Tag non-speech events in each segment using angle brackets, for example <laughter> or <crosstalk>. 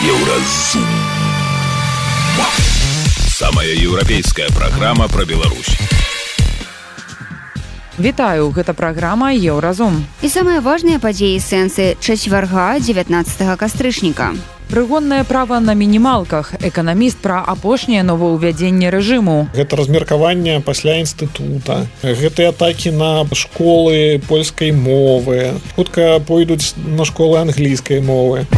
Еўразум. Самая еўрапейская праграма пра Беларусь. Вітаю, гэта праграма Еўразум. І самыя важныя падзеі сэнсы чацвярга 19 кастрычніка. Прыгоннае права на мінімалках. Эканаміст пра апошняе новаўвядзенне рэжыму. Гэта размеркаванне пасля інстытута. Гэтыя атакі на школы польскай мовы. Хутка пойдуць на школы англійскай мовы.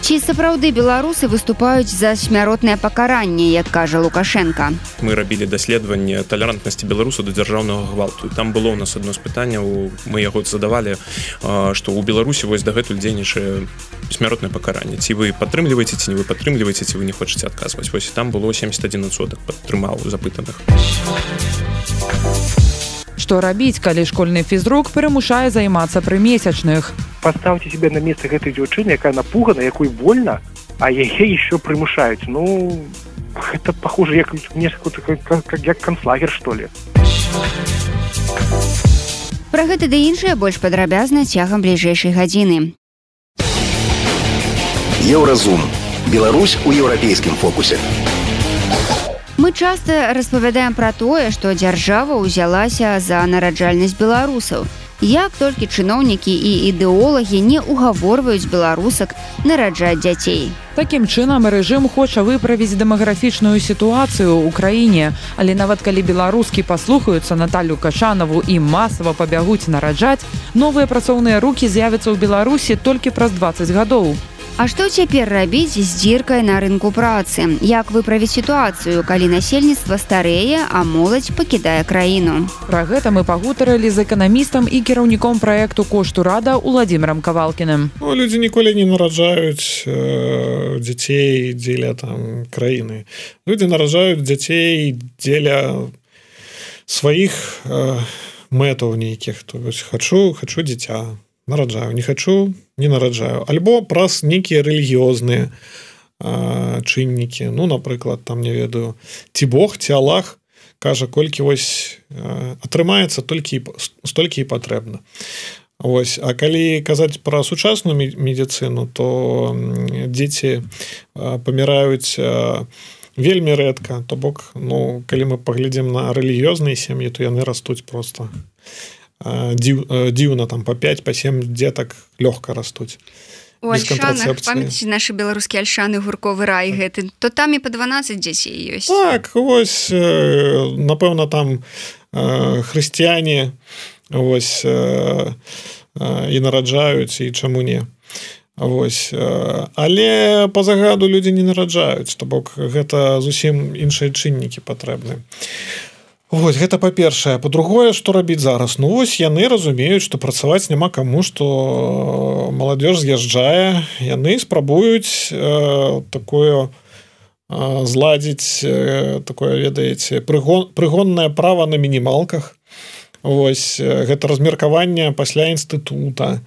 Ці сапраўды беларусы выступаюць за смяротнае пакаранне, як кажа Лукашенко. Мы рабілі даследаванне талерантнасці беларусу да дзяржаўнага гвалту. Там было ў нас адно з пытанняў мы яго задавалі, што ў Беларусі вось дагэтуль дзейнічае смяротнае пакаранне. Ці вы падтрымліваеце ці не вы падтрымліваеце, ці вы не хочаце адказваць. Вось там было 71 соток падтрымаў запытаных што рабіць калі школьны фізрук прымушае займацца прымесячных паставце себе на месца гэтай дзяўчыны якая напугана якой вольна а яе еще прымушаюць. Ну это похоже як несколько как, как, як канцлагер что ли. Про гэта да іншае больш падрабязна цягам бліжэйшай гадзіны. Еўразум. Беларусь у еўрапейскім фокусе Мы часта распавядаем пра тое, што дзяржава ўзялася за нараджальнасць беларусаў. Як толькі чыноўнікі і ідэолагі не ўгаворваюць беларусак нараджаць дзяцей. Такім чынам рэжым хоча выправіць дэмаграфічную сітуацыю ў краіне, але нават калі беларускі паслухаюцца Наталю кашанаву і масава пабягуць нараджаць, новыя працоўныя рукі з'явяцца ў Беларусі толькі праз 20 гадоў. А што цяпер рабіць з дзіркай на рынку працы? Як выправіць сітуацыю, калі насельніцтва старэе, а моладзь пакідае краіну? Пра гэта мы пагутарылі з эканамістам і кіраўніком праекту кошту рада Уладзімрам кавалкіным. Ну, людзі ніколі не нараджаюць э, дзяцей дзеля там краіны. Людзі наражаюць дзяцей дзеля сваіх э, мэтаў нейкіх то хачу хачу дзіця нараджаю не хочу не нараджаю. Альбо праз нейкія рэлігіёзныя чыннікі. Ну напрыклад там не ведаю ці Бог ці Аллах кажа колькі вось атрымаецца толькі столькі і патрэбна. Вось А калі казаць пра сучасную медыцыну то дзеці паміраюць вельмі рэдка. То бок ну калі мы паглядзім на рэлігіёзныя сям'і то яны растуць просто дзіў, дзіўна там по 5 по 7 дзетак лёгка растуць наши беларускія альшаны гурковы рай гэты то там і по 12 дзяцей ёсць так ось напэўна там хрысціяне ось і нараджаюць і чаму не. Вось але по загаду людзі не нараджаюць то бок гэта зусім іншыя чыннікі патрэбны. а Вось гэта па-першае. По-другое што рабіць зараз? Ну вось яны разумеюць што працаваць няма каму што маладзёж з'язджае. Яны спрабуюць э, такое э, зладзіць э, такое ведаеце прыгон прыгоннае права на мінімалках. Вось э, гэта размеркаванне пасля інстытута.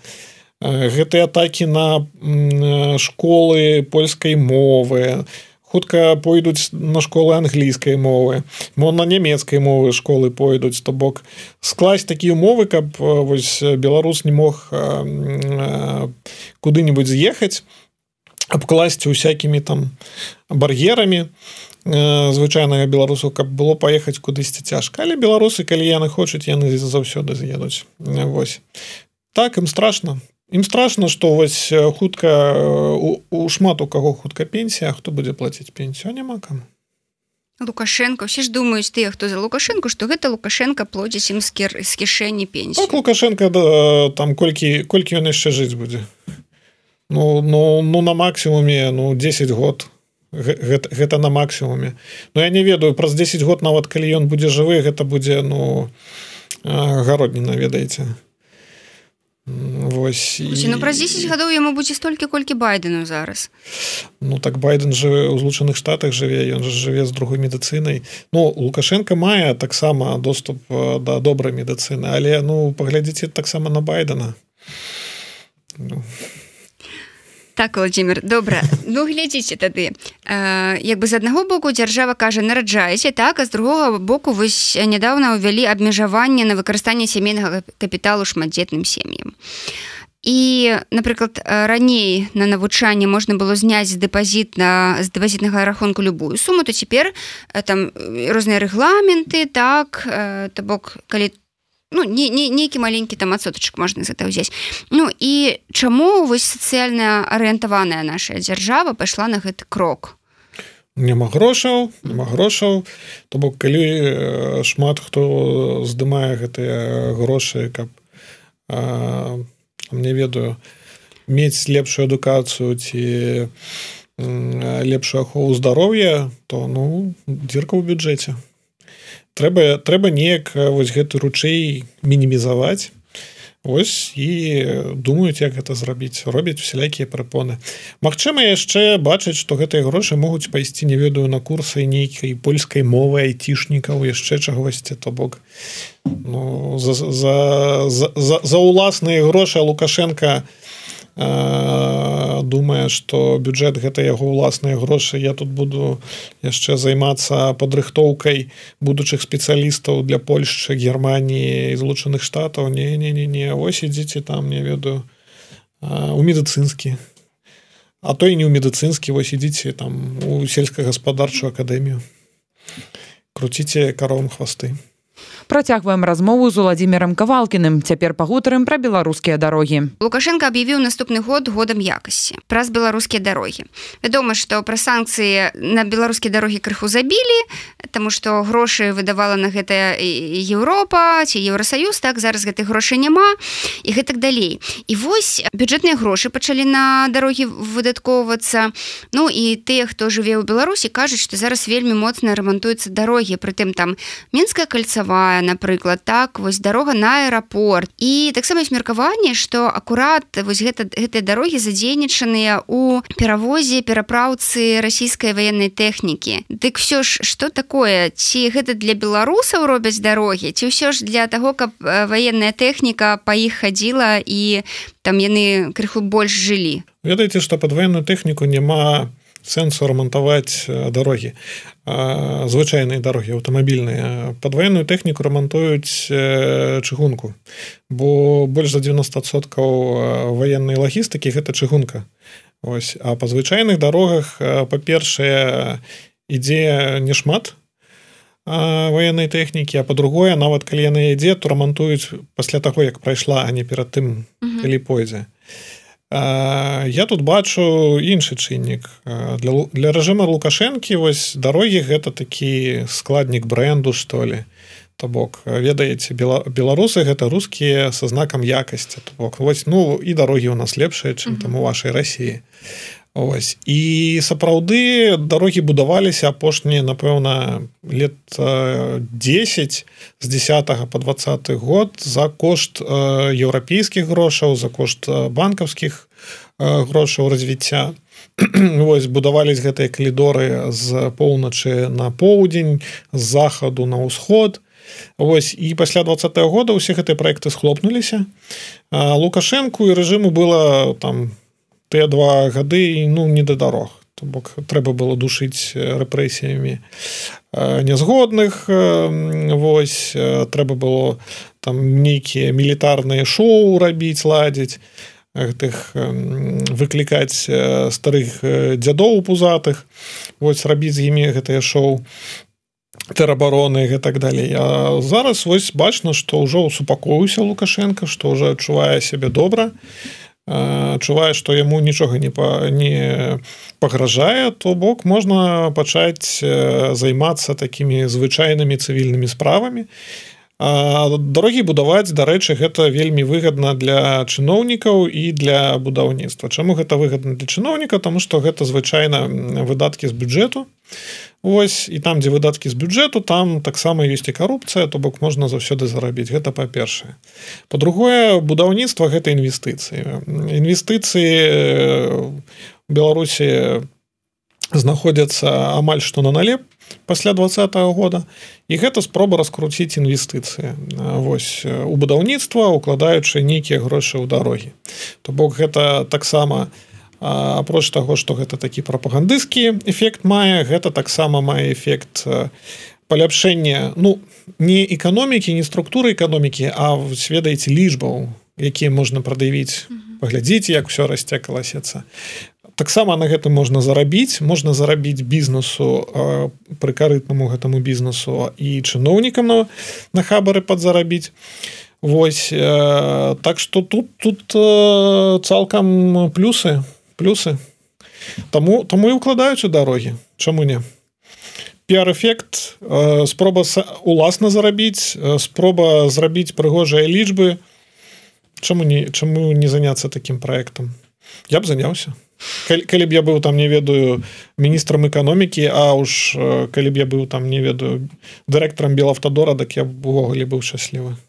Э, гэтыя атакі на э, школы польскай мовы хутка пойдуць на школы англійскай мовы мо на нямецкай мовы школы пойдуць то бок скласть такія умовы каб вось беларус не мог куды-нибудь з'ехаць абкласці усякімі там бар'ерамі звычайнага беларусу каб было паехаць кудысьці цяжка. Але беларусы калі яны хочуць яны заўсёды з'едуць. Вось. Так ім страшно ім страшно что вось хутка у, у шмат у каго хутка пенсія хто будзе плаціць пенсію няма кому лукашенко. Все ж думаюць тыя хто за лукашенко что гэта лукашенко плодзіць ім скер з кішэні пенсію. Так, лукашенко да, там колькі колькі ён яшчэ жыць будзе? Ну ну ну на максімуме ну 10 год. Гэта, гэта на максімуме. Но я не ведаю праз 10 год нават калі ён будзе жывы гэта будзе ну гародніна ведаеце Вось, і... ну, праз 10 гадоў яму будзе столькі колькі байдену зараз. Ну так байден жыве ў злучаных штатах жыве ён жа жыве з другой медыцынай Ну лукашенко мае таксама доступ да добрай медыцыны але ну паглядзіце таксама на байдена. Ну так владимир добра <laughs> ну глядзіце тады э, як бы з аднаго боку дзяржава кажа нараджаеце так а з другога боку вось нядаўна ўвялі абмежаванне на выкарыстанне сямейнага капіталу шматдзетным сем'ям і напрыклад раней на навучанне можна было зняць дэпазіт на з дэпазітнага рахунку любую суму то цяпер там розныя рэгламенты так то бок калі ты ну не, не нейкі маленькі там адсотачак можна за это ўзяць Ну і чаму вось сацыяльная арыентаваная наша дзяржава пайшла на гэты крок? Няма грошаў няма грошаў. То бок калі шмат хто здымае гэтыя грошы каб а, мне ведаю мець лепшую адукацыю ці лепшую ахову здароўя то ну дзірка ў бюджэце трэба трэба неяк вось гэты ручэй мінімізаваць. Ось і думаюць як гэта зрабіць. Робяць усялякія прапоны. Магчыма яшчэ бачыць што гэтыя грошы могуць пайсці не ведаю на курсы нейкай польскай мовы айцішнікаў яшчэ чагосьці то бок. Ну, за, за, за, за, за ўласныя грошы лукашенко не думае что бюджет гэта яго ўласныя грошы. Я тут буду яшчэ займацца падрыхтоўкай будучых спецыялістаў для Польшчы германії злучаных штатаў. Не не не не ось ідзіце там не ведаю. У медыцынскі. А то і не ў медыцынскі вось ідзіце там у сельскагаспадарчую акадэмію. Круціце каровым хвасты Працягваем размову з уладзімерам кавалкіным. Цяпер пагутарым пра беларускія дарогі. Лукашенко аб'явіў наступны год годам якасці праз беларускія дарогі вядома што пра санкцыі на беларускія дарогі крыху забілі Таму што грошы выдавала на гэта Еўропа ці еўросаюз так зараз гэтых грошай няма і гэтак далей. І вось бюджэтныя грошы пачалі на дарогі выдаткоўвацца. Ну і тыя хто жыве ў беларусі кажуць што зараз вельмі моцна рамантуюцца дарогі. Прытым там мінская кальцавая Дубая напрыклад так вось дарога на аэрапорт. І таксама ёсць меркаванне што акурат вось гэта гэтыя дарогі задзейнічаныя у перавозе перапраўцы расійскай ваеннай тэхнікі. Дык все ж что такое? Ці гэта для беларусаў робяць дарогі ці ўсё ж для таго каб ваенная тэхніка па іх хадзіла і там яны крыху больш жылі? Ведаеце што пад ваенную тэхніку няма сэнсу рамантаваць дарогі звычайныя дарогі аўтамабільныя пад ваенную тэхніку рамантуюць чыгунку. Бо больш за 90соткаў ваеннай лагістыкі гэта чыгунка. Ось. А па звычайных дарогах па-першае ідзе немат военной тэхнікі а по-другое нават калі яны ідзе то рамантуюць пасля таго як прайшла а не перад тым калі пойдзе я тут бачу іншы чыннік. Для, для рэжыма лукашэнкі вось дарогі гэта такі складнік бренду што ли то бок. Ведаеце бела, беларусы гэта рускія са знакам якасці бок. Вось ну і дарогі у нас лепшыя чым там у вашай рассіі Ось. І сапраўды дарогі будаваліся апошнія напэўна лет 10 з 10 по 20 год за кошт еўрапейскіх грошаў за кошт банкаўскіх грошаў развіцця. <clears throat> Вось будавались гэтыя калідоры з поўначы на поўдзень з захаду на ўсход. Вось і пасля два -го года ўсе гэтыя проекты схлопнуліся. Лукашэнку і рэжыму было там по тыя два гады ну не да дарог. То бок трэба было душыць рэпрэсіямі нязгодных восьось трэба было там нейкія мілітарныя шоу рабіць ладзіць гэтых выклікаць старых дзядоў пузатых вось рабіць з імі гэтае шоу тэрабароны і так далей. А зараз вось бачна што ўжо супакоюся лукашенко што ўжо адчувае сябе добра. і адчувае што яму нічога не па не пагражае то бок можна пачаць займацца такімі звычайнымі цывільнымі справамі. Дарогі будаваць дарэчы гэта вельмі выгадна для чыноўнікаў і для будаўніцтва. Чаму гэта выгадна для чыноўніка? Тому што гэта звычайна выдаткі з бюджэту Вось і там дзе выдаткі з бюджэту там таксама ёсць і карупцыя то бок можна заўсёды зарабіць. Гэта па-першае. По-другое будаўніцтва гэта інвестыцыі. Інвестыцыі у беларусі знаходзяцца амаль што на налеп пасля два -го года. І гэта спроба раскруціць інвестыцыі. Вось у будаўніцтва укладаючы нейкія грошы ў дарогі. То бок гэта таксама у апроч таго што гэта такі прапагандысцкі эфект мае гэта таксама мае эфект паляпшэння ну не эканомікі не структуры эканомікі а сведаеце лічбаў якія можна прадавіць. Паглядзіце як все расцекаласецца таксама на гэтым можна зарабіць. Можна зарабіць бізнесу прыкарытнаму гэтаму бізнесу і чыноўнікам на, на хабары падзарабіць. Вось э, так что тут тут э, цалкам плюсы плюсы. Таму таму і укладаюць у дарогі Чаму не піар-эфект спроба уласна зарабіць спроба зрабіць прыгожыя лічбы Чаму не чаму не заняцца такім праектам я б заняўся калі б я быў там не ведаю міністрам эканомікі А уж калі б я быў там не ведаю дырэктарам белавтадора дак я б увогуле быў шчаслівы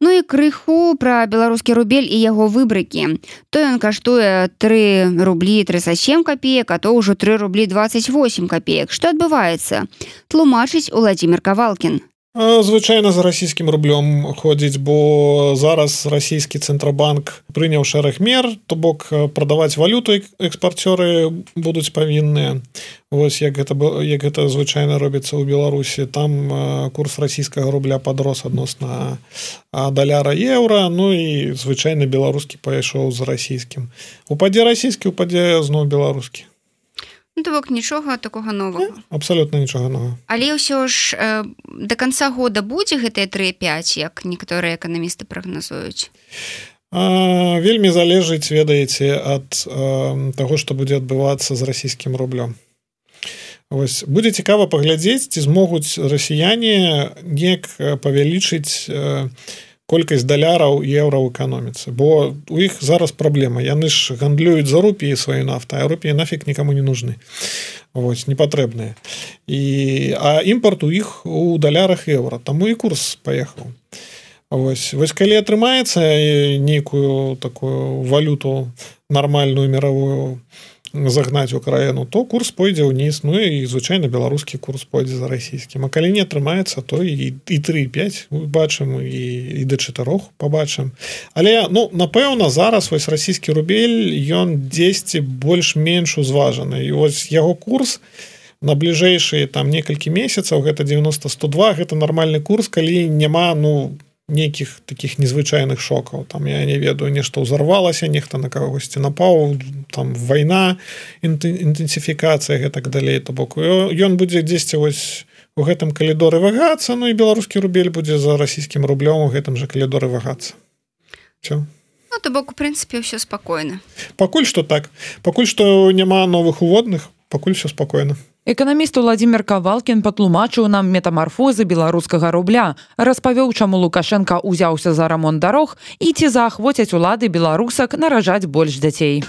Ну і крыху пра беларускі рубель і яго выбрыкі. То ён каштуе 3 рублі 37 копеек, а то ўжо 3 рублі 28 копеек. Што адбываецца? Тлумачыць Уладзімир Кавалкін звычайна за расійскім рублём ходзіць бо зараз расійскі цэнтрабанк прыняў шэраг мер то бок прадаваць валюту экспарцёры будуць павінныя. Вось як гэта як гэта звычайна робіцца ў беларусі. Там курс расійскага рубля падрос адносна даляра еўра ну і звычайны беларускі пайшоў з расійскім. Упадзе расійскі упадзе зноў беларускі Ну, то бок нічога такога новага. Абсолютно нічога нового але ўсё ж э, до конца года будзе гэтыя 35 як некаторыя эканамісты прагназуюць? Вельмі залежыць ведаеце ад э, того что будзе адбывацца з расійскім рублем Вось будзе цікава паглядзець ці змогуць расіяне неяк павялічыць э, колькасць даляраў еўра ў эканоміцы бо у іх зараз праблема. Яны ж гандлююць за рупіі сваю нафта рупіі нафиг никому не нужны. Вось непатрэбныя. І а імпорт у іх у далярах еўра. Таму і курс паехаў. Вось, вось калі атрымаецца нейкую такую валюту нармальную мировую загнаць украіну то курс пойдзе ўніз ну і звычайна беларускі курс пойдзе за расійскім. А калі не атрымаецца то і і 35 бачым і і да чатырох побачым але ну напэўна зараз вось расійскі рубель ён 10 больш-менш узважаны. І вось яго курс на бліжэйшыя там некалькі месяцаў гэта 90 102 гэта нармальны курс калі няма ну там нейкіх таких незвычайных шокаў там я не ведаю нешта ўзарвалася нехта на кагосьці напаў там вайна інтэнсіфікацыя гэтак далей то бок. Ён будзе дзесьці вось у гэтым калідоры вагацца Ну і беларускі рубель будзе за расійскім рублём у гэтым жа калідоры вагацца. Ну, то бок у прынцыпе ўсё спакойна. Пакуль што так. Пакуль што няма новых уводных пакуль все спакойна эканаміст владимир кавалкін патлумачыў нам метамарфозы беларускага рубля распавёў чаму лукашенко ўзяўся за рамонт дарог і ці заахвоцяць улады беларусак наражаць больш дзяцей.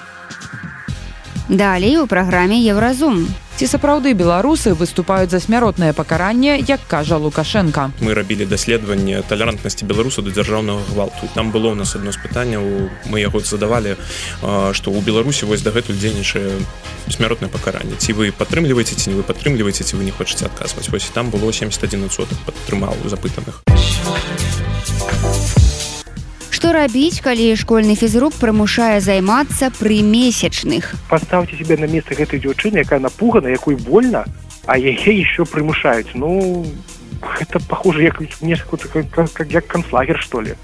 Далей у праграме еўразум ці сапраўды беларусы выступаюць за смяротнае пакаранне як кажа лукашенко. Мы рабілі даследаванне талерантнасці беларусу да дзяржаўнага гвалту. Там было у нас одно з пытанняў. Мы яго задавалі што ў беларусі вось дагэтуль дзейнічае смяротнае пакаранне. Ці вы падтрымліваеце ці не вы падтрымліваеце ці вы не хочаце адказваць. Вось там было 71 соток падтрымаў запытаных Што рабіць калі школьны фізрук прымушае займацца пры месячных? Паставце себе на месца гэтай дзяўчыны якая напугана якой больна а яе еще прымушаюць ну это похоже як мне как, как, як канцлагер что ли.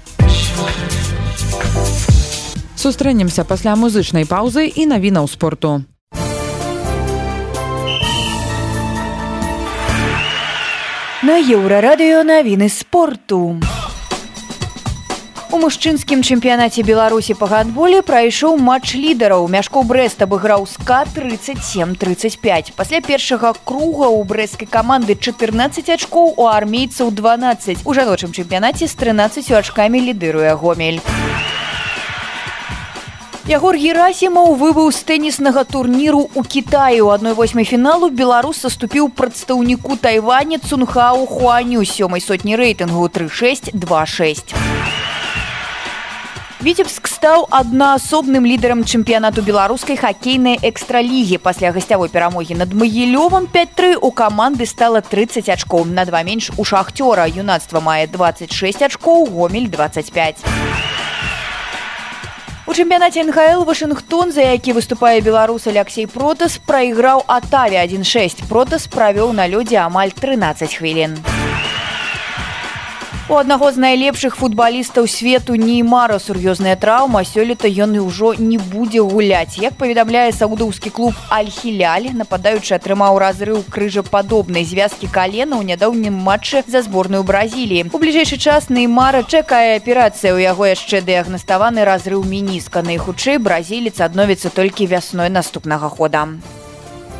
Сустрэнемся пасля музычнай паўзы і навінаў спорту. На еўрарадыё навіны спорту. У мужчынскім чэмпіянаце беларусі па гандболе прайшоў матч лідараў. Мяшкоў брест абыграў ска 37-35 пасля першага круга ў брэсцкай каманды 14 ачкоў у армейцаў 12 у жаночым чэмпіянаце з 13 ачкамі лідыруе гомель. Ягор Герасімаў выбыў з тэніснага турніру ў Кітаі. У адной восьмай фіналу беларус саступіў прадстаўніку тайваня цунхау хуаню. Сёмай сотні рэйтынгу 3626. Віцебск стаў аднаасобным лідарам чэмпіянату беларускай хакейнай экстралігі пасля гасцявой перамогі над магілёвам 53 у каманды стала 30 ачкоў на два менш у шахцёра юнацтва мае 26 ачкоў гомель 25 У чэмпіянаце НХл Вашынгтон, за які выступае беларус Алексей Протас, прайграў Атаве 1-6. Протас правёў на лёдзе амаль 13 хвілін. У аднаго з найлепшых футбалістаў свету неймара сур'ёзная траўма. Сёлета ён і ўжо не будзе гуляць. Як паведамляе саудаўскі клуб альхіляль нападаючы атрымаў разрыў крыжападобнай звязкі калена ў нядаўнім матчы за зборную бразіліі. У бліжэйшы час неймара чакае аперацыя. Ў яго яшчэ дыягнаставаны разрыў мініска. Найхутчэй бразілец адновіцца толькі вясной наступнага хода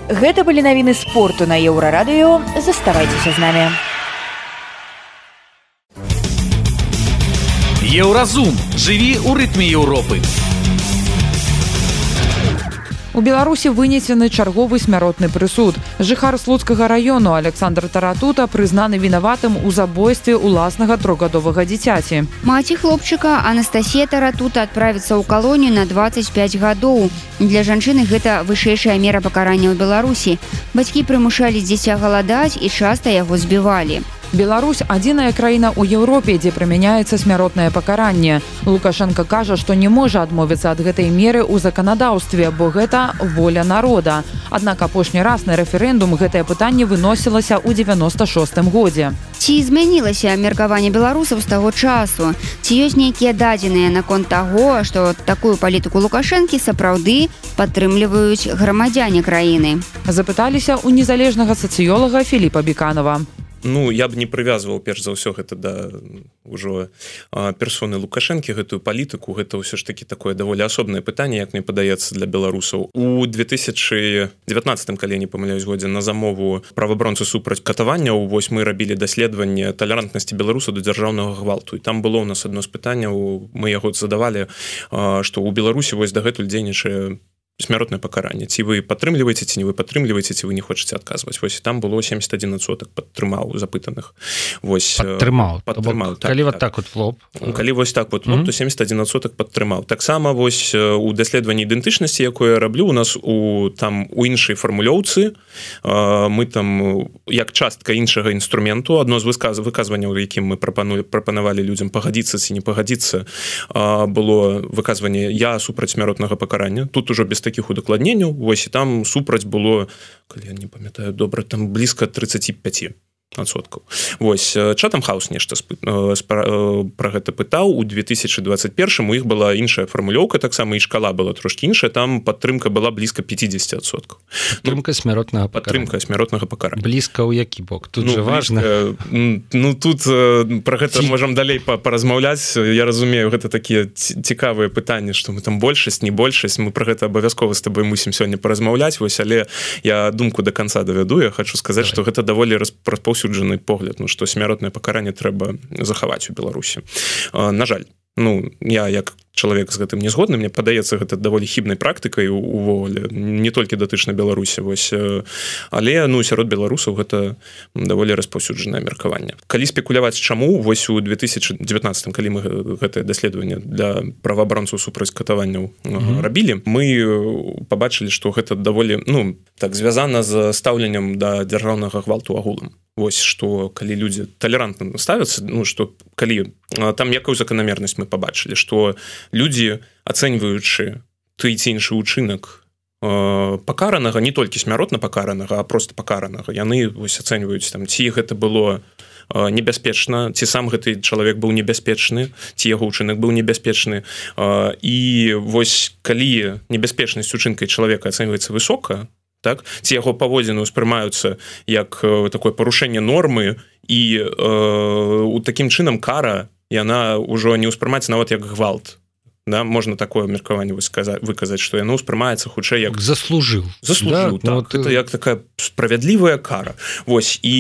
гэта былі навіны спорту на еўрарадыё. Заставайцеся з намі Еўразум жыві ў рытме Еўропы. У Беларусі вынесены чарговы смяротны прысуд. Жыхар слуцкага раёну Александр Таратута прызнаны вінаватым у забойстве ўласнага трохгадовага дзіцяці. Маці хлопчыка Анастасія Таратута адправіцца ў калонію на 25 гадоў. Для жанчыны гэта вышэйшая мера пакарання ў Беларусі. Бацькі прымушалі дзіця галадаць і часта яго збівалі. Беларусь адзіная краіна ў Еўропе, дзе прымяняецца смяротнае пакаранне. Лукашенко кажа, што не можа адмовіцца ад гэтай меры ў заканадаўстве, бо гэта воля народа. Аднак апошні раз на рэферэндум гэтае пытанне выносілася ў 96 годзе. Ці змянілася меркаванне беларусаў з таго часу? Ці ёсць нейкія дадзеныя наконт таго, што такую палітыку лукашэнкі сапраўды падтрымліваюць грамадзяне краіны. Запыталіся ў незалежнага сацыёлага Філіпа Бканова. Ну я б не прывязваў перш за ўсё гэта да ўжо персоны лукашэнкі гэтую палітыку. Гэта ўсё ж таки такое даволі асобнае пытанне як мне падаецца для беларусаў. У 2019 калі не памыляюсь годзе на замову правабронцы супраць катаванняў вось мы рабілі даследаванне талерантнасці беларусу да дзяржаўнага гвалту. І там было у нас адно з пытанняў мы яго задавалі што ў беларусі вось дагэтуль дзейнічае смяротнае пакаранне. Ці вы падтрымліваеце ці не вы падтрымліваеце ці вы не хочаце адказваць. Вось там было 71 соток падтрымаў запытаных. Вось падтрымаў. Падтрымаў так, калі вот так. вот флоп калі вось так вот mm -hmm. то 71 соток падтрымаў. Таксама вось у даследаванні ідэнтычнасці якое раблю у нас у там у іншай фармулёўцы мы там як частка іншага інструменту адно з выказ выказванняў якім мы прапанули прапанавалі людзям пагадзіцца ці не пагадзіцца было выказванне я супраць смяротнага пакарання тут ужо без таких удакладненняў. Вось і там супраць было калі я не памятаю добра там блізка 35 адсоткаў. Восьось чатам хаус нешта пра гэта пытаў. У 2021 у іх была іншая фармулёўка таксама і шкала была трошки іншая. Там падтрымка была блізка 50 адсоткаў. Трымка смяротнага падтрымка смяротнага пакара блізка ў які бок? Тут ну, же важно блізка, ну тут про гэта Ці... можам далей паразмаўляць. Я разумею гэта такія цікавыя пытанні што мы там большасць не большасць. Мы про гэта абавязкова з тобой мусім сёння паразмаўляць. Вось але я думку до конца давяду. Я хочу сказаць что гэта даволі распаўсю распаўсюджаны погляд ну што смяротнае пакаранне трэба захаваць у беларусі. На жаль ну я як чалавек з гэтым не згодны. Мне падаецца гэта даволі хібнай практыкай увогуле. Не толькі датычна беларусі вось але ну сярод беларусаў гэта даволі распаўсюджанае меркаванне. Калі спекуляваць чаму вось у 2019 калі мы гэтае даследаванне для праваабранцаў супраць катаванняў mm -hmm. рабілі мы побачылі што гэта даволі ну так звязана з стаўленнем да дзяржаўнага гвалту агулам. Вось что калі люди толерантна ставятся ну что калі там якую закономернасць мы побачылі что люди ацэньваючы ты ці іншы учынак пакаранага не толькі смяротна пакаранага а просто пакаранага яны вось ацэньваюць там ці гэта было небяспечна ці сам гэты чалавек быў небяспечны ці яго учынак быў небяспечны. І вось калі небяспечнасць учынкай чалавека ацэньваецца высока так ці яго паводзіны ўспрымаюцца як э, такое парушэнне нормы і э, у такім чынам кара яна ўжо не ўспрымаецца нават як гвалт Да, можна такое меркаванне высказаць выказаць што яно ўспрымаецца хутчэй як заслужыў. Заслужыў да, так, ну, ты... як такая справядлівая кара. Вось і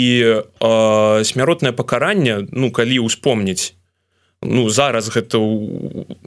э, смяротнае пакаранне ну калі ўспомніць ну зараз гэта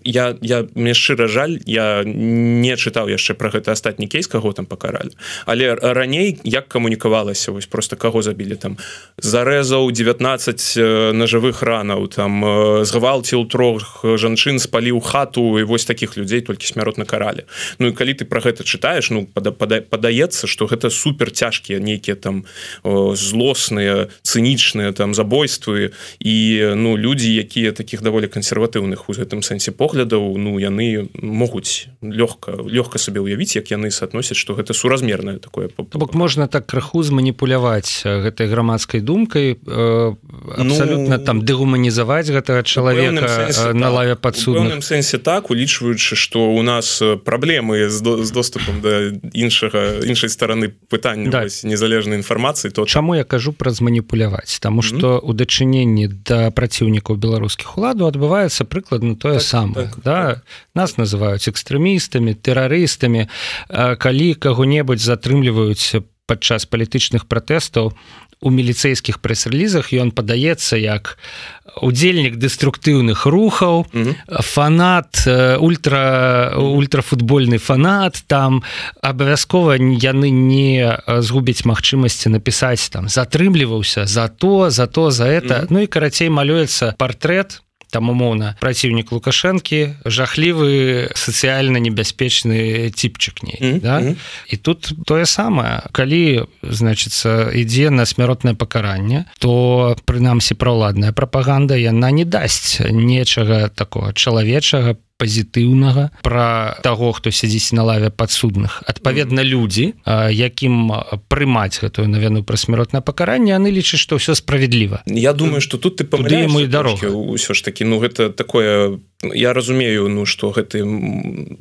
я я мне шчыра жаль я не чытаў яшчэ про гэта астатні кейс каго там пакаралі. Але раней як камунікавалася вось просто каго забілі там? Зарэзаў 19 нажывых ранаў там згвалціў трох жанчын спаліў хату і вось таких людзей толькі смяротна каралі. Ну і калі ты про гэта чытаеш ну пада, пада, падаецца что гэта супер цяжкія нейкія там злосныя цынічныя там забойствы і ну людзі якія таких таких даволі кансерватыўных у гэтым сэнсе поглядаў ну яны могуць лёгка лёгка сабе ўявіць як яны соотносяць что гэта суразмерное такое бок можна так краху зманіпуляваць гэтай грамадскай думкай э, абсолютно ну, там дэгуманізаваць гэтага чалавека сэнсе, на лаве падсудным сэнсе так улічваючы что у нас праблемы з, до, з доступам да іншага іншай стороны пытання да. незалежнай інфармацыі то чаму я кажу пра зманіпуляваць? Тому что у дачыненні да праціўнікаў беларускіх уладу адбываецца прыкладна тое так, самае так, да так. нас называюць экстрэмістамі тэрарыстамі калі каго-небудзь затрымліваюць падчас палітычных пратэстаў у міліцэйскіх прэс-релізах ён падаецца як удзельнік дэструктыўных рухаў mm -hmm. фанат ультра ультрафутбольны фанат там абавязкова яны не згубяць магчымасці напісаць там затрымліваўся за то за то за это mm -hmm. ну і карацей малюецца партрэт там умоўна праціўнік лукашэнкі жахлівы сацыяльна небяспечны ціпчык не mm -hmm. да? і тут тое самае калі значится ідзе на смяротнае пакаранне то прынамсі праўладная прапаганда яна не дасць нечага такого чалавечага по пазітыўнага про таго хто сядзіць на лаве падсудных. Адпаведна людзі якім прымаць гэтую навіну пра смяротнае пакаранне яны лічаць што ўсё справядліва. Я думаю что тут ты памы мой дарога ўсё ж таки ну гэта такое я разумею ну что гэты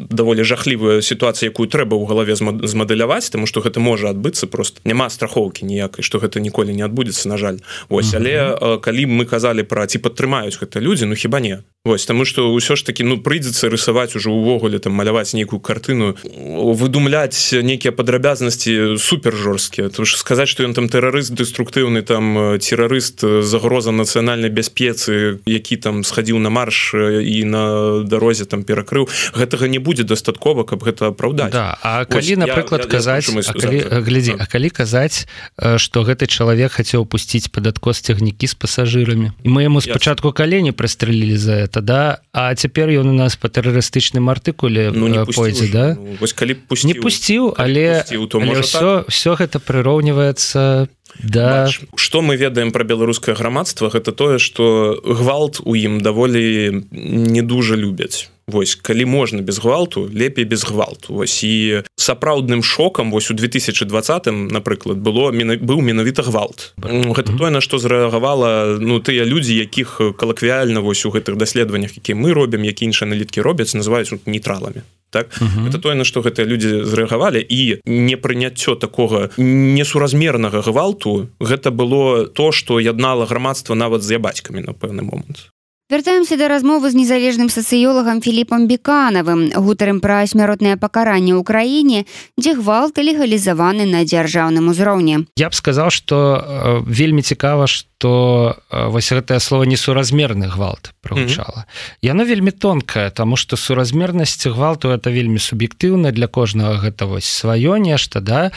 даволі жахлівая сітуацыя якую трэба ў галаве змадэляваць тому что гэта можа адбыцца просто няма страхоўкі ніякай что гэта ніколі не адбудзецца на жаль. Ось але калі мы казалі пра ці падтрымаюць гэта людзі ну хіба не? Вось таму што ўсё ж такі ну прыйдзецца рысаваць ужо ўвогуле там маляваць нейкую картыну выдумляць нейкія падрабязнасці супер жорсткія то ж сказаць што ён там тэрарыст дэструктыўны там тэрарыст загроза нацыянальнай бяспецы які там схадзіў на марш і на дарозе там перакрыў гэтага не будзе дастаткова каб гэта апраўдаць. Да, А калі напрыклад казаць глядзі А калі казаць што гэты чалавек хацеў пусціць пад адкос цягнікі з пасажырамі? І мы яму спачатку калені прыстрэлілі за это да? А цяпер ён у нас по тэрарыстычным артыкуле ну, пойдзе да? Ну, вось калі пусціў, не пусціў але, пусціў, але все так? все гэта прыроўніваецца да. Что мы ведаем про беларускае грамадства гэта тое что гвалт у ім даволі не дужа любяць Вось калі можна без гвалту лепей без гвалту. Вось і сапраўдным шокам вось у 2020 напрыклад было быў менавіта гвалт. Гэта тое на што зрэагавала ну тыя людзі якіх калаквіяльна вось у гэтых даследаваннях які мы робім які іншыя аналіткі робяць называюць нейтралами так? -huh. это тое на што гэтыя людзі зрэагавалі і непрыняццё такога несуразмернага гвалту гэта было то што яднала грамадства нават з я бацькамі на пэўны момант вяртаемся да размовы з незалежным сацыёлагам філіпам беканавым гутарым пра смяротнае пакаранне ў краіне дзе гвалт легалізаваны на дзяржаўным узроўні. Я б сказаў што э, вельмі цікава што э, вось гэтае слово несуразмерны гвалт прагучала mm -hmm. яно вельмі тонкае таму што суразмернасць гвалту это вельмі суб'ектыўна для кожнага гэта вось сваё нешта да?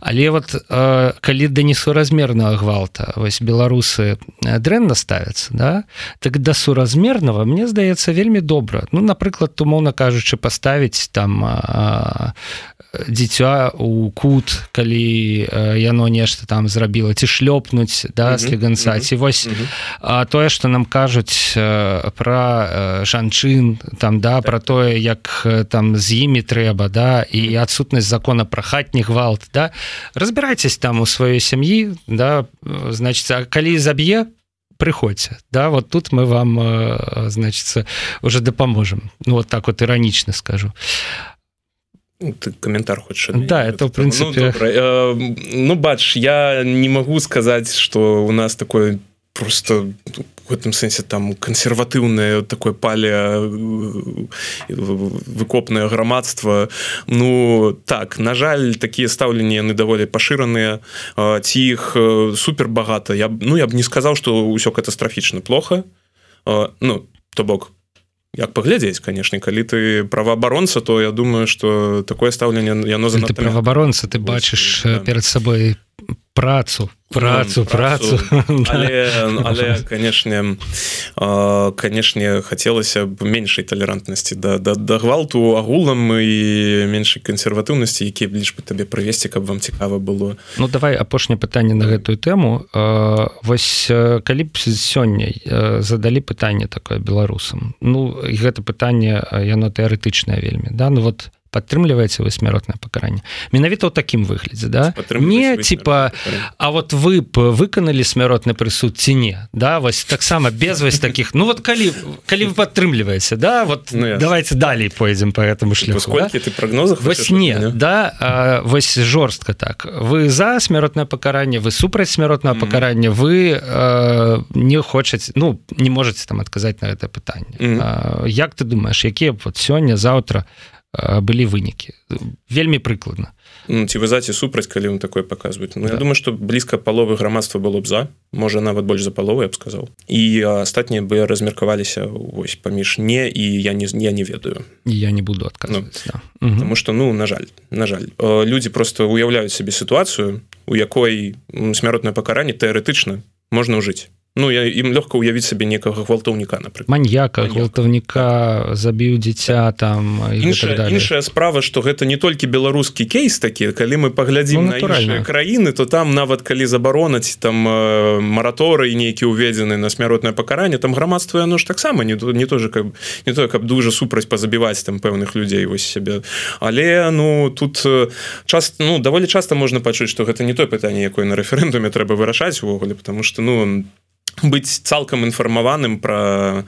Але вот э, калі да несуразмернага гвалта вось беларусы э, дрэнна ставяцца да? Так да сура суразмерного мне здаецца вельмі добра. Ну напрыклад умоўна кажучы паставіць там дзіця у кут калі яно нешта там зрабіла ці шлёпнуць да слеганцаці вось а тое что нам кажуць про жанчын там да про тое як там з імі трэба да і адсутнасць закона про хатні гвалт да. Разбірайцесь там у сваёй сям'і да значится калі заб'е приходзьце да. Вот тут мы вам значится уже дапаможем ну вот так вот иронично скажу. ну, ты комментар хочешь да это в принципе ну, э, ну бач я не могу сказать что у нас такой просто в этом сэнсе там кансерватыўнае такое пале выкопнае грамадства ну так на жаль такія стаўленні яны даволі пашыраныя ці іх супер багата я ну я б не сказаў что ўсё катастрафічна плохо. Ну то бок як паглядзець канешне калі ты праваабаронца то я думаю что такое стаўленне яно за праваабаронца ты бачыш перад сабой працу працу працу. <laughs> але, але канешне канешне хацелася б меншай талерантнасці да, да, да гвалту агулам і меншай кансерватыўнасці які б лишь бы табе правесці каб вам цікава было. Ну давай апошняе пытанне на гэтую тэму. Вось калі б сёння задалі пытанне такое беларусам. Ну і гэта пытанне яно тэарэтычнае вельмі да? Ну вот падтрымліваеце вы смяротнае пакаранне менавіта ў такім выглядзе да не типа А вот вы б выканалі смяротны прысуд ці не да вось таксама без вось <laughs> таких. Ну вот калі калі вы падтрымліваеце да? Вот ну, давайте далей пойдзем по этому шляху да? ты прогнозах вось не да? А, вось жорстка так. Вы за смяротнае пакаранне вы супраць смяротнага mm -hmm. пакарання вы а, не хочаце ну не можете там адказаць на гэта пытанне mm -hmm. а, Як ты думаешь якія вот сёння заўтра у былі вынікі вельмі прыкладна ну, ці вызаці супраць калі он такое показваюць Ну да. я думаю что блізка паловы грамадства было б за можа нават больш за паловы я б сказал. І астатнія бы размеркаваліся ось паміж не і я не я не ведаю. Я не буду адказаць ну, да. потому что ну на жаль на жаль. Люди просто уяўляюць сабе сітуацыю у якой смяротнае пакаранне тэарэтычна можна ўжыць Ну я ім лёгка ўявіць сабе некага гвалтаўніка напрыклад маньяка гвалтаўніка забіў дзіця там іншая справа что гэта не толькі беларускі кейс такі калі мы паглядзім ну, на краіны то там нават калі забаронаць там э, мараторы нейкі уведзены на смяротнае пакаранне там грамадства яно ж таксама не не тоже каб не тое каб дужа супраць пазабіваць там пэўных людзей вось сябе. Але ну тут час ну даволі часта можна пачуць что гэта не тое пытанне якое на рэферэндуме трэба вырашаць увогуле потому что ну быць цалкам інфармаваным про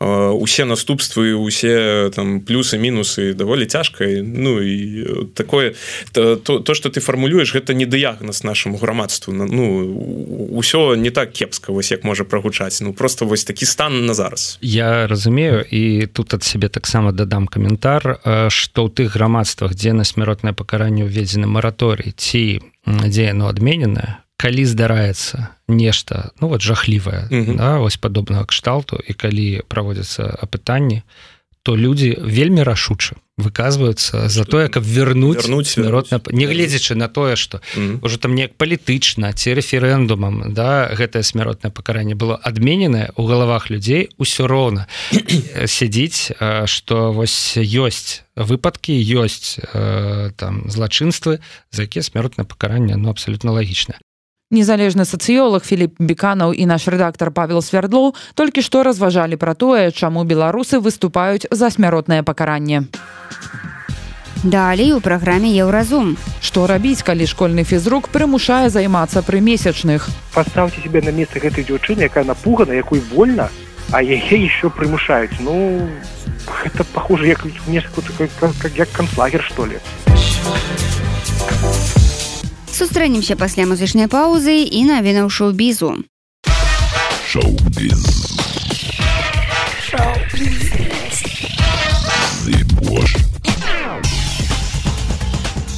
э, усе наступствы усе там плюсы мінусы даволі цяжкай Ну і такое то то что ты фармулюеш гэта не дыягназ нашаму грамадству. Ну ўсё не так кепска вось як можа прагучаць. Ну просто вось такі стан на зараз. Я разумею і тут ад сябе таксама дадам каментар что ў тых грамадствах дзе на смяротнае пакаранне ўведзены мараторый ці дзе яно адмененае калі здараецца нешта ну вот жахлівае mm -hmm. да, вось падобнага кшталту і калі праводзяцца апытанні то людзі вельмі рашуча выказваюцца за тое каб вернуть вернуть смяротна нягледзячы на тое что mm -hmm. уже там неяк палітычна ці рэферэндумам да гэтае смяротнае пакаранне было адмененае у галавах людзей усё роўна сядзіць что вось ёсць выпадкі ёсць там злачынствы за якія смяротнае пакаранне ну абсолютно лагічна Незалежны сацыёлог Філіп Бканаў і наш рэдактор Павел Свердлоў толькі што разважалі пра тое, чаму беларусы выступаюць за смяротнае пакаранне. Далей у праграме еўразум. Што рабіць, калі школьны фізрук прымушае займацца пры месячных. Паставце себе на месца гэтай дзяўчыны, якая напугана, якой вольна, а яе еще прымушаюць. Ну это похоже як, как, как, як канцлагер што ли. Сустрэнемся пасля музычнай паўзы і навінаў шоу-бізу.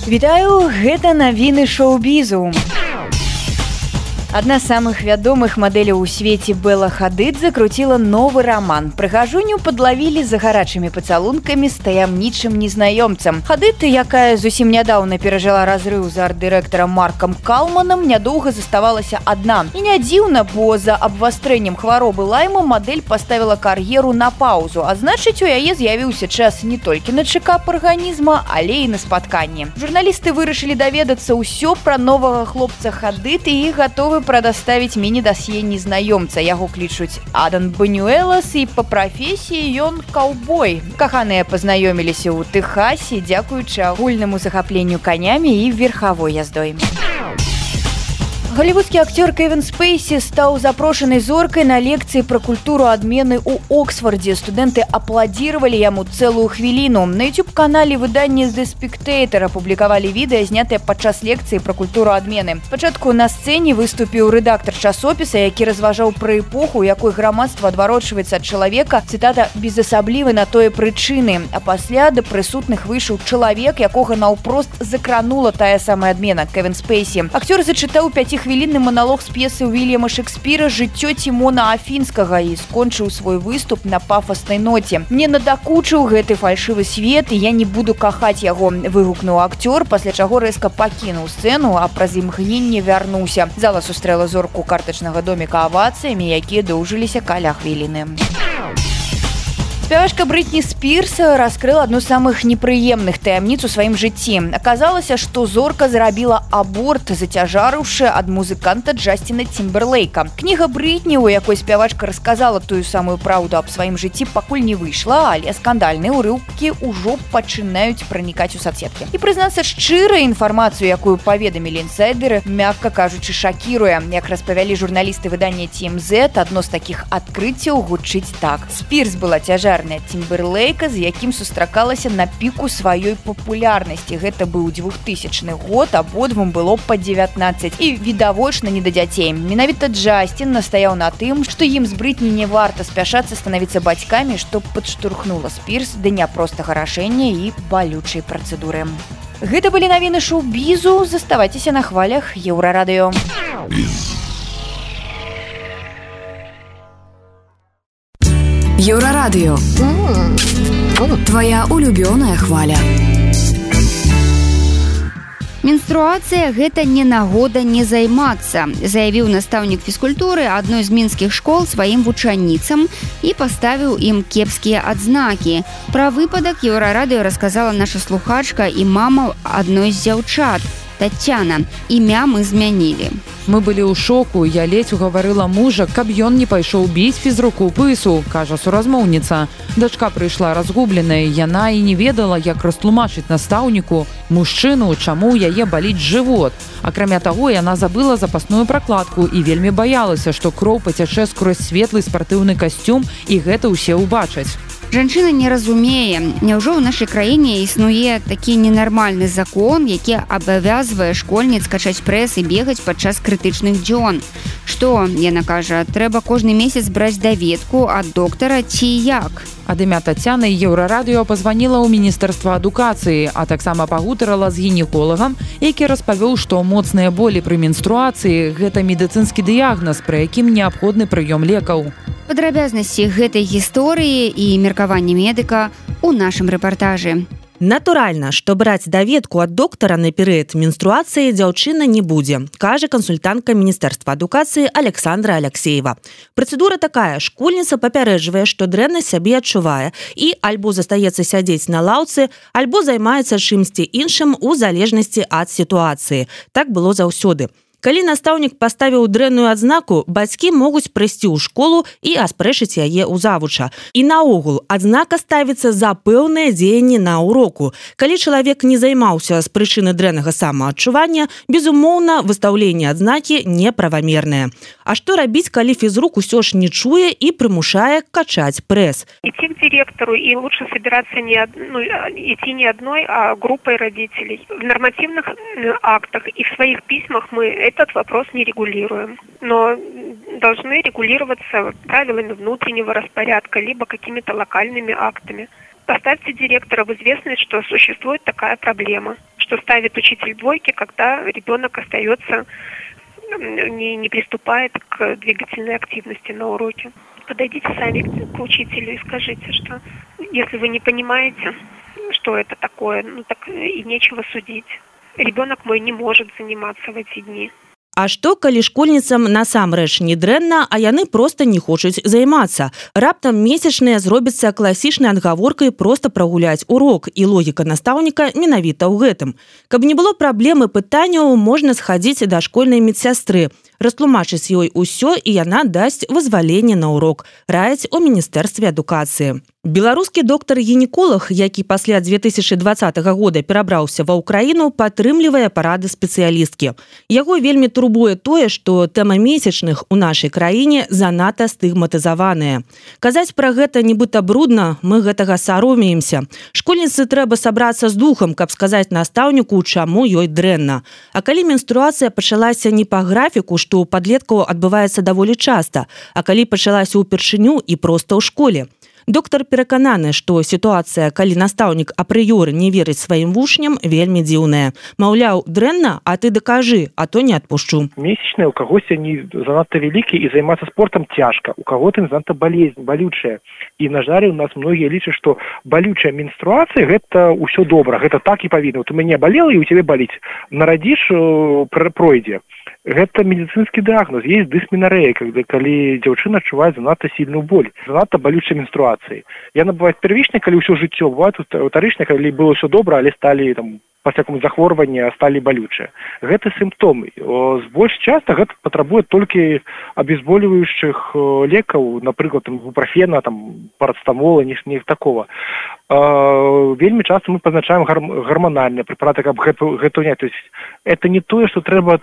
Вітаю гэта навіны шоу-бізу Адна з самых вядомых мадэляў у свеце Бла Хадыд закруціла новы раман. Прыгажуню падлавілі за гарачымі пацалункамі з таямнічым незнаёмцам. Хадыты, якая зусім нядаўна перажыла разрыў з арт-дырэктарам Маркам Калманам, нядоўга заставалася адна. І не дзіўна, бо за абвастрэннем хваробы лайма мадэль паставіла кар'еру на паўзу. А значыць, у яе з'явіўся час не толькі на чэкап арганізма, але і на спатканні. Журналісты вырашылі даведацца ўсё пра новага хлопца хадыты і гатовы гатовы прадаставіць міні-дасье незнаёмца яго клічуць Адан банюэлас і па прафесіі ён каўбой каханыя пазнаёміліся ў тэхасе дзякуючы агульнаму захапленню канямі і верхавой яздой Галівудскі акцёр Кевин Спейсі стаў запрошанай зоркай на лекцыі пра культуру адмены ў Оксфордзе. Студэнты апладзіравалі яму цэлую хвіліну. На YouTube канале выданні з дэспектейтер апублікавалі відэа, знятыя падчас лекцыі пра культуру адмены. Пачатку на сцэне выступіў рэдактар часопіса, які разважаў пра эпоху, якой грамадства адварочваецца ад чалавека, цытата безасаблівы на тое прычыны. А пасля да прысутных выйшаў чалавек, якога наўпрост закранула тая самая адмена Кевин Спейсі. Акцёр зачытаў 5 хвілінны маналог з п'есы Уильяма Шекспіра жыццё Тимона Афінскага і скончыў свой выступ на пафаснай ноце. Мне надакучыў гэты фальшывы свет і я не буду кахаць яго. выгукнуў акцёр, пасля чаго рэзка пакінуў сцэну, а праз імгненне вярнуўся. Зала сустрэла зорку картачнага доміка авацыямі, якія доўжыліся каля хвіліны. Спявачка Брытні Спірс раскрыла адну з самых непрыемных таямніц у сваім жыцці. Аказалася, што зорка зрабіла аборт, зацяжарыўшы ад музыканта Джасціна Цімберлейка. Кніга Брытні, у якой спявачка расказала тую самую праўду аб сваім жыцці, пакуль не выйшла, але скандальныя ўрыўкі ўжо пачынаюць пранікаць у сацсеткі. І прызнацца шчыра інфармацыю, якую паведамілі інсайдеры, мякка кажучы, шакіруе. Як распавялі журналісты выдання TMZ, адно з такіх адкрыццяў гучыць так. Спірс была цяжар папулярная цімберлейка з якім сустракалася на піку сваёй папулярнасці. Гэта быў 2000 год абодвум было по 19 і відавочна не да дзяцей. Менавіта джастин настаяў на тым што ім з брытні не варта спяшацца станавіцца бацькамі што падштурхнула спірс да няпростага рашэння і балючай працэдуры. Гэта былі навіны шоу-бізу. Заставайцеся на хвалях еўрарадыё Еўрарадыё Твая улюбёная хваля. Менструацыя гэта не нагода не займацца, заявіў настаўнік фізкультуры адной з мінскіх школ сваім вучаніцам і паставіў ім кепскія адзнакі. Пра выпадак еўрарадыё расказала наша слухачка і мама адной з дзяўчат. Тацяна імя мы змянілі. Мы былі ў шоку, я ледзь угаварыла мужа, каб ён не пайшоў біць фізруку пысу, кажа суразмоўніца. Дачка прыйшла разгубленая, яна і не ведала, як растлумачыць настаўніку мужчыну, чаму яе баліць жывот. Акрамя таго, яна забыла запасную пракладку і вельмі баялася, што кроў пацячэ скрозь светлы спартыўны касцюм і гэта ўсе ўбачаць. Жанчына не разумее, Няўжо ў нашай краіне існуе такі ненармальны закон, які абавязвае школьніц качаць прэс і бегаць падчас крытычных дзён. Што яна кажа, трэба кожны месяц браць даведку ад доктара ці як. Ад імя Тацяны еўрарадыё пазваніла ў міністэрства адукацыі, а таксама пагутарала з гінеколагам, які распавёў, што моцныя болі пры менструацыі гэта медыцынскі дыягназ, пры якім неабходны прыём лекаў падрабязнасці гэтай гісторыі і меркаванне медыка у нашым рэпартажы. Натуральна, што браць даведку ад доктара на перыяд менструацыі дзяўчына не будзе, кажа кансультантка міністэрства адукацыі Александра Алексеева. Працэдура такая школьніца папярэджвае, што дрэнна сябе адчувае і альбо застаецца сядзець на лаўцы, альбо займаецца чымсьці іншым у залежнасці ад сітуацыі. Так было заўсёды. Калі настаўнік паставіў дрэнную адзнаку, бацькі могуць прыйсці ў школу і аспрэчыць яе ў завуча. І наогул адзнака ставіцца за пэўнае дзеянне на ўроку. Калі чалавек не займаўся з прычыны дрэннага самаадчування, безумоўна, выстаўленне адзнакі неправамернае. А што рабіць, калі фізрук усё ж не чуе і прымушае качаць прэс. Идти к директору и лучше собираться не, ну, идти не одной, а группой родителей. В нормативных актах и в своих письмах мы этот вопрос не регулируем, но должны регулироваться правилами внутреннего распорядка, либо какими-то локальными актами. Поставьте директора в известность, что существует такая проблема, что ставит учитель двойки, когда ребенок остается, не, не приступает к двигательной активности на уроке. Подойдите сами к учителю и скажите, что если вы не понимаете, что это такое, ну так и нечего судить ребенок мой не может заниматься в эти дни. А што калі школьніцам насамрэч не дрэнна, а яны проста не хочуць займацца. Раптам месячныя зробіцца класічнай адгаворкай проста прагуляць урок і логіка настаўніка менавіта ў гэтым. Каб не было праблемы пытанняў, можна схадзіць да школьнай медсястры растлумачыць ёй усё і яна дасць вызваленне на урок раяць у міністэрстве адукацыі беларускі доктар гінеколог які пасля 2020 года перабраўся ва ўкраіну падтрымлівае парады спецыялісткі яго вельмі турбуе тое што тэма месячных у нашай краіне занадта стыгматызаваная казаць пра гэта нібыта брудна мы гэтага саромеемся. Школьніцы трэба сабрацца з духам каб сказаць настаўніку чаму ёй дрэнна. А калі менструацыя пачалася не па графіку што ў падлеткаў адбываецца даволі часта, а калі пачалася ўпершыню і проста ў школе. Доктор перакананы што сітуацыя калі настаўнік апрыёры не верыць сваім вучням вельмі дзіўная. Маўляў дрэнна а ты дакажы а то не адпушчу. Месячныя у кагось они занадта вялікі і займацца спортом цяжка. У кого-то занадта болезнь балючая. І на жаль у нас многія лічаць што балючая менструацыя гэта ўсё добра. Гэта так і павінна. У мяне балела і у цябе баліць. Нарадзіш пройдзе гэта медицинскі дыагноз есть дысмінарэя когда калі дзяўчына адчувае занадта сильную боль занадта балючай менструацыі. Яна бывает первічнай калі ўсё жыццё бывает утарычна калі было все добра але сталі там всякому захворвання сталі балючыя. Гэты сімптом больш часта гэта патрабуе толькі абезболівающих лекаў напрыклад бупрофена там парацтамола ніж не такого. Вельмі часто мы пазначаем гарманальныя препараты каб гэту гэту не то есть это не тое что трэба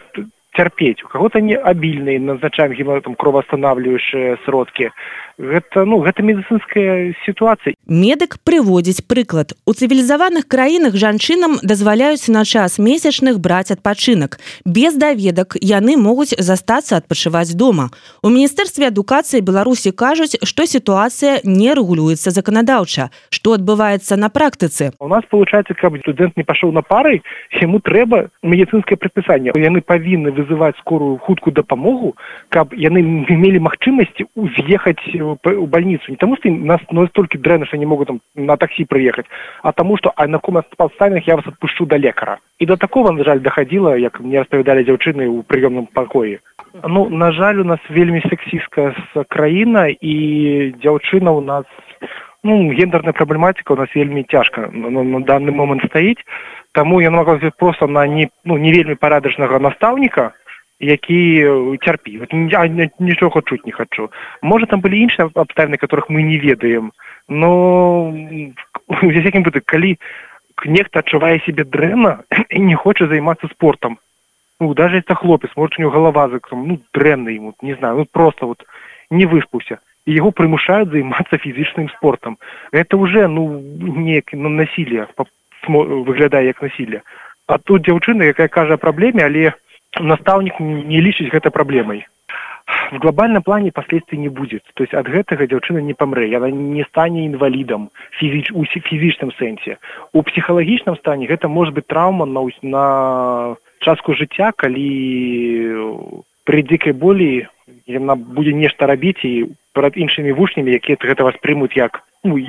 терпеть у кого-то не обильные назначаем гематом кровоостанавливающие сродки гэта ну гэта медыцынская сітуацыя. Медык прыводзіць прыклад. У цывілізаваных краінах жанчынам дазваляюць на час месячных браць адпачынак. Без даведак яны могуць застацца адпачываць дома. У міністэрстве адукацыі беларусі кажуць што сітуацыя не рэгулюецца заканадаўча. Што адбываецца на практыцы? У нас получается каб студэнт не пашоў на пары ему трэба медыцынскае прыпісанне яны павінны вызываць скорую хуткую дапамогу каб яны мелі магчымасці з'ехаць у больницу. Не тому что нас настолько дрэнна что не могут там на такси приехать а тому что а на ком подставных я вас отпущу до лекара. И до такого на жаль доходило як мне распавядали дзяўчыны у приемном покое. Ну на жаль у нас вельмі сексістка с краіна і дзяўчына у нас ну гендерная праблематика у нас вельмі цяжка на, на данный момент стаіць тому я могу просто на не ну не вельмі парадачнага настаўніка які цярпі нічога чуць не хачу можа там былі іншыя абставіны которых мы не ведаем но якім бы калі нехта адчувае себе дрэнна і <laughs> не хоча займацца спортом. Ну даже это хлопец может у него голова закром ну дрэнна ему не знаю ну просто вот не выспаўся і его прымушаюць займацца фізічным спортом. Это уже ну неяк ну, насилие выглядае як насилие. А тут дзяўчына якая кажа праблеме але настаўнік не лічыць гэта праблемай в глобальном плане последствий не будет. То есть ад гэтага дзяўчына не памрэ яна не стане інвалідам фізіч у фізічным сэнсе у псіхалагічным стане гэта может быть траўма на на частку жыцця калі пры дзікай болі яна будзе нешта рабіць і перад іншымі вучнямі якія гэта воспрымуць як ну,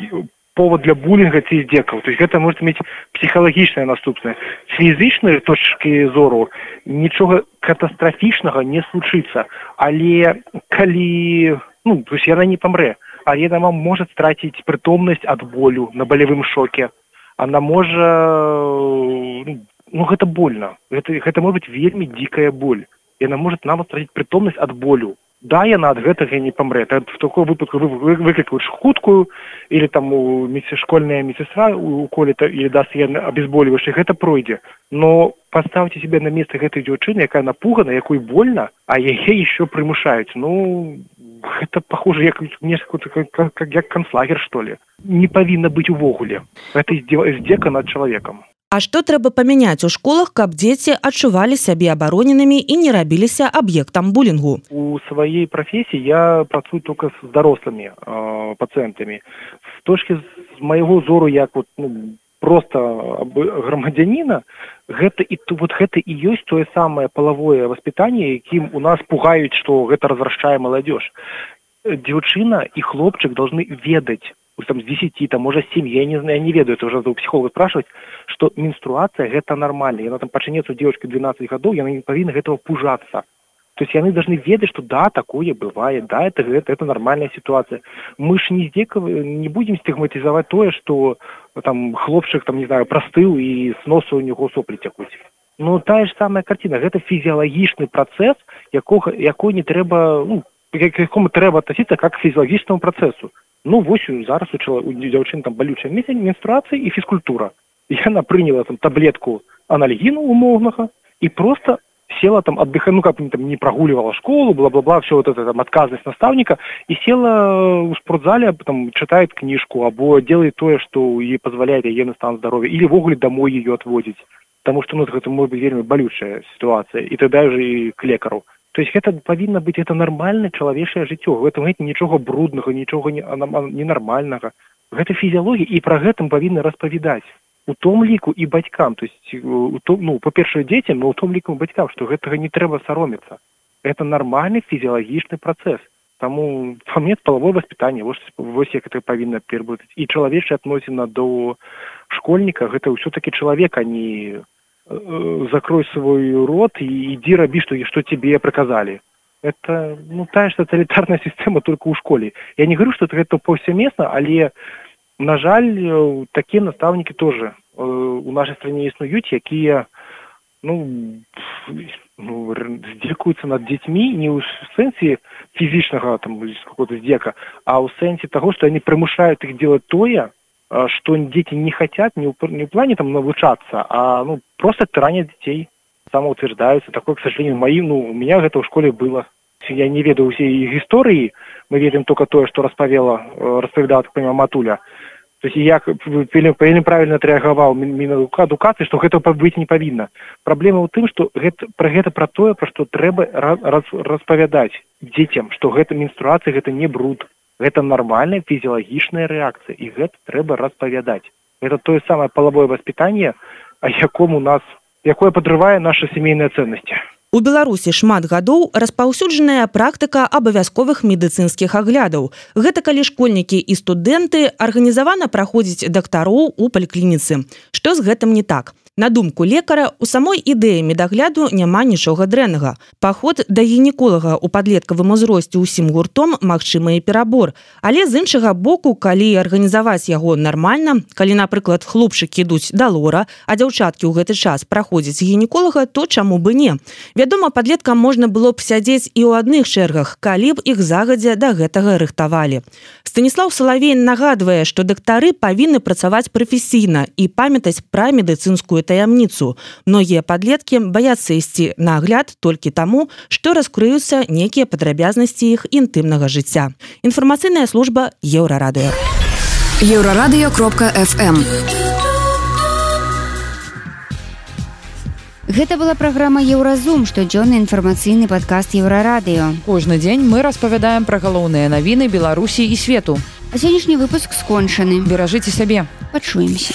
повод для булінга ці здзекаў. То есть гэта может мець псіхалагічнае наступнае. Фізычныя точки зору нічога катастрафічнага не случыцца. Але калі ну то есть яна не памрэ а яна вам может страціць прытомнасць ад болю на балявым шоке. Она можа ну гэта больно гэта гэта может быть вельмі дзікая боль. Яна может нават страціць прытомнасць ад болю да яна ад гэтага не памрэ в такой выпадку вы выклікаюць хуткую или там у мецішкольная медсестра у колета или даст я обезболивающий гэта пройдзе но поставьте себе на место гэтай дзяўчыны якая напугана якой больно а яе еще прымушаюць ну это похоже як как як канцлагер что ли. Не павінна быть увогуле это здзека над человеком А што трэба памяняць у школах, каб дзеці адчувалі сябе абароненымі і не рабіліся аб'ектам булінгу. У сваёй прафесіі я працую только з дарослымі э, пацэнтамі. З точки з майго зору як вот, ну, просто грамадзяніна гэта і вот гэта і ёсць тое самае палавое воспитанне, якім у нас пугаюць, што гэта разрашчае маладзёж. Дзяўчына і хлопчык должны ведаць там с десяти там может семь я не знаю я не ведаю это уже у психолога спрашивать что менструация гэта нормально. Яна там пачынецца девушкой двенадцать гадоў яна не павінна гэтага пужацца то есть яны должны ведаць что да такое бывает да это гэта это нормальная ситуация. Мы ж не здекав не будем стигматизовать тое что там хлопчык там не знаю простыл і с носу у него сопли цякуць ну тая ж самая картина. Гэта фізіялагічны працэс якога якой не трэба ну якому трэба относиться как к фізіялагічнаму працэсу ну вось зараз у чала у дзяўчын там балючая месяц менструацыі і фізкультура яна прыняла там таблетку анальгіну умоўнага і просто села там отдыха ну как там не прогуливала школу бла бла бла все вот это там отказность наставника и села у спортзале там читает книжку або делает тое что ей позволяет яе на стан здоровья или ввогуле домой ее отводить потому что ну это может быть вельмі балючая ситуация. И тогда уже и к лекару то есть гэта павінна быць это нармальна чалавечае жыццё в этом гэта нічога бруднага нічога не ненармальнага гэта фізіялогія і пра гэтым павінны распавядаць у том ліку і бацькам то есть у том ну па-першае дзецям но у том ліку бацькам што гэтага не трэба саромецца это нармальны фізіялагічны працэс таму памет палавое воспитание вось вось як это павінна перабытаць і чалавечая адносіна до школьніка гэта ўсё таки чалавек а не э, закрой свой рот і ідзі рабі што што тебе приказалі это ну тая ж тоталітарная <laughs> сістэма только ў школе. Я не говорю что гэта паўсямесна але на жаль такія настаўнікі тоже э, у нашай стране існуюць якія ну, ну здзекуюцца над дзецьмі не ў сэнсе фізічнага там какого-то здзека а ў сэнсе таго што они прымушаюць іх делать тое что дети не хотят не, не в плане там навучаться а ну просто тиранят детей. Самоутверждаются. Такое к сожалению мои ну у меня это в школе было. Я не ведаю все их истории. Мы ведаем только то что распавела э, распавядала так понимаю матуля. То есть як вельмі правильно отреагаваў мінука адукацыі что гэта быць не павінна праблема ў тым что гэта про гэта про тое про что трэба раз, распавядаць дзецям что гэта менструацыя гэта не бруд гэта нармальная фізіялагічная рэакцыя і гэта трэба распавядаць. Это тое самае палавое воспитание а якому нас якое подрывае наши сямейныя ценности У беларусі шмат гадоў распаўсюджаная практыка абавязковых медыцынскіх аглядаў. Гэта калі школьнікі і студэнты арганізавана праходзіць дактароў у паліклініцы. Што з гэтым не так На думку лекара у самой ідэі медагляду няма нічога дрэннага. Паход да гінеколага у падлеткавым узросце ўсім гуртом магчымы і перабор. Але з іншага боку калі арганізаваць яго нармальна калі напрыклад хлопчыкі ідуць да лора а дзяўчаткі ў гэты час праходзіць гінеколага то чаму бы не? Вядома падлеткам можна было б сядзець і ў адных чэргах калі б іх загадзя да гэтага рыхтавалі. Станіслав салавей нагадвае што дактары павінны працаваць прафесійна і памятаць пра медыцынскую таямніцу. Многія подлетки баяцца ісці на агляд толькі таму што раскрыюцца некія падрабязнасці іх інтымнага жыцця. Інфармацыйная служба еўрарадыо еўрарадыё. Кропка fm Гэта была праграма еўразум штодзённы інфармацыйны падкаст еўрарадыё. Кожны дзень мы распавядаем пра галоўныя навіны беларусі і свету. А сённяшні выпуск скончаны. Беражыце сябе. Пачуемся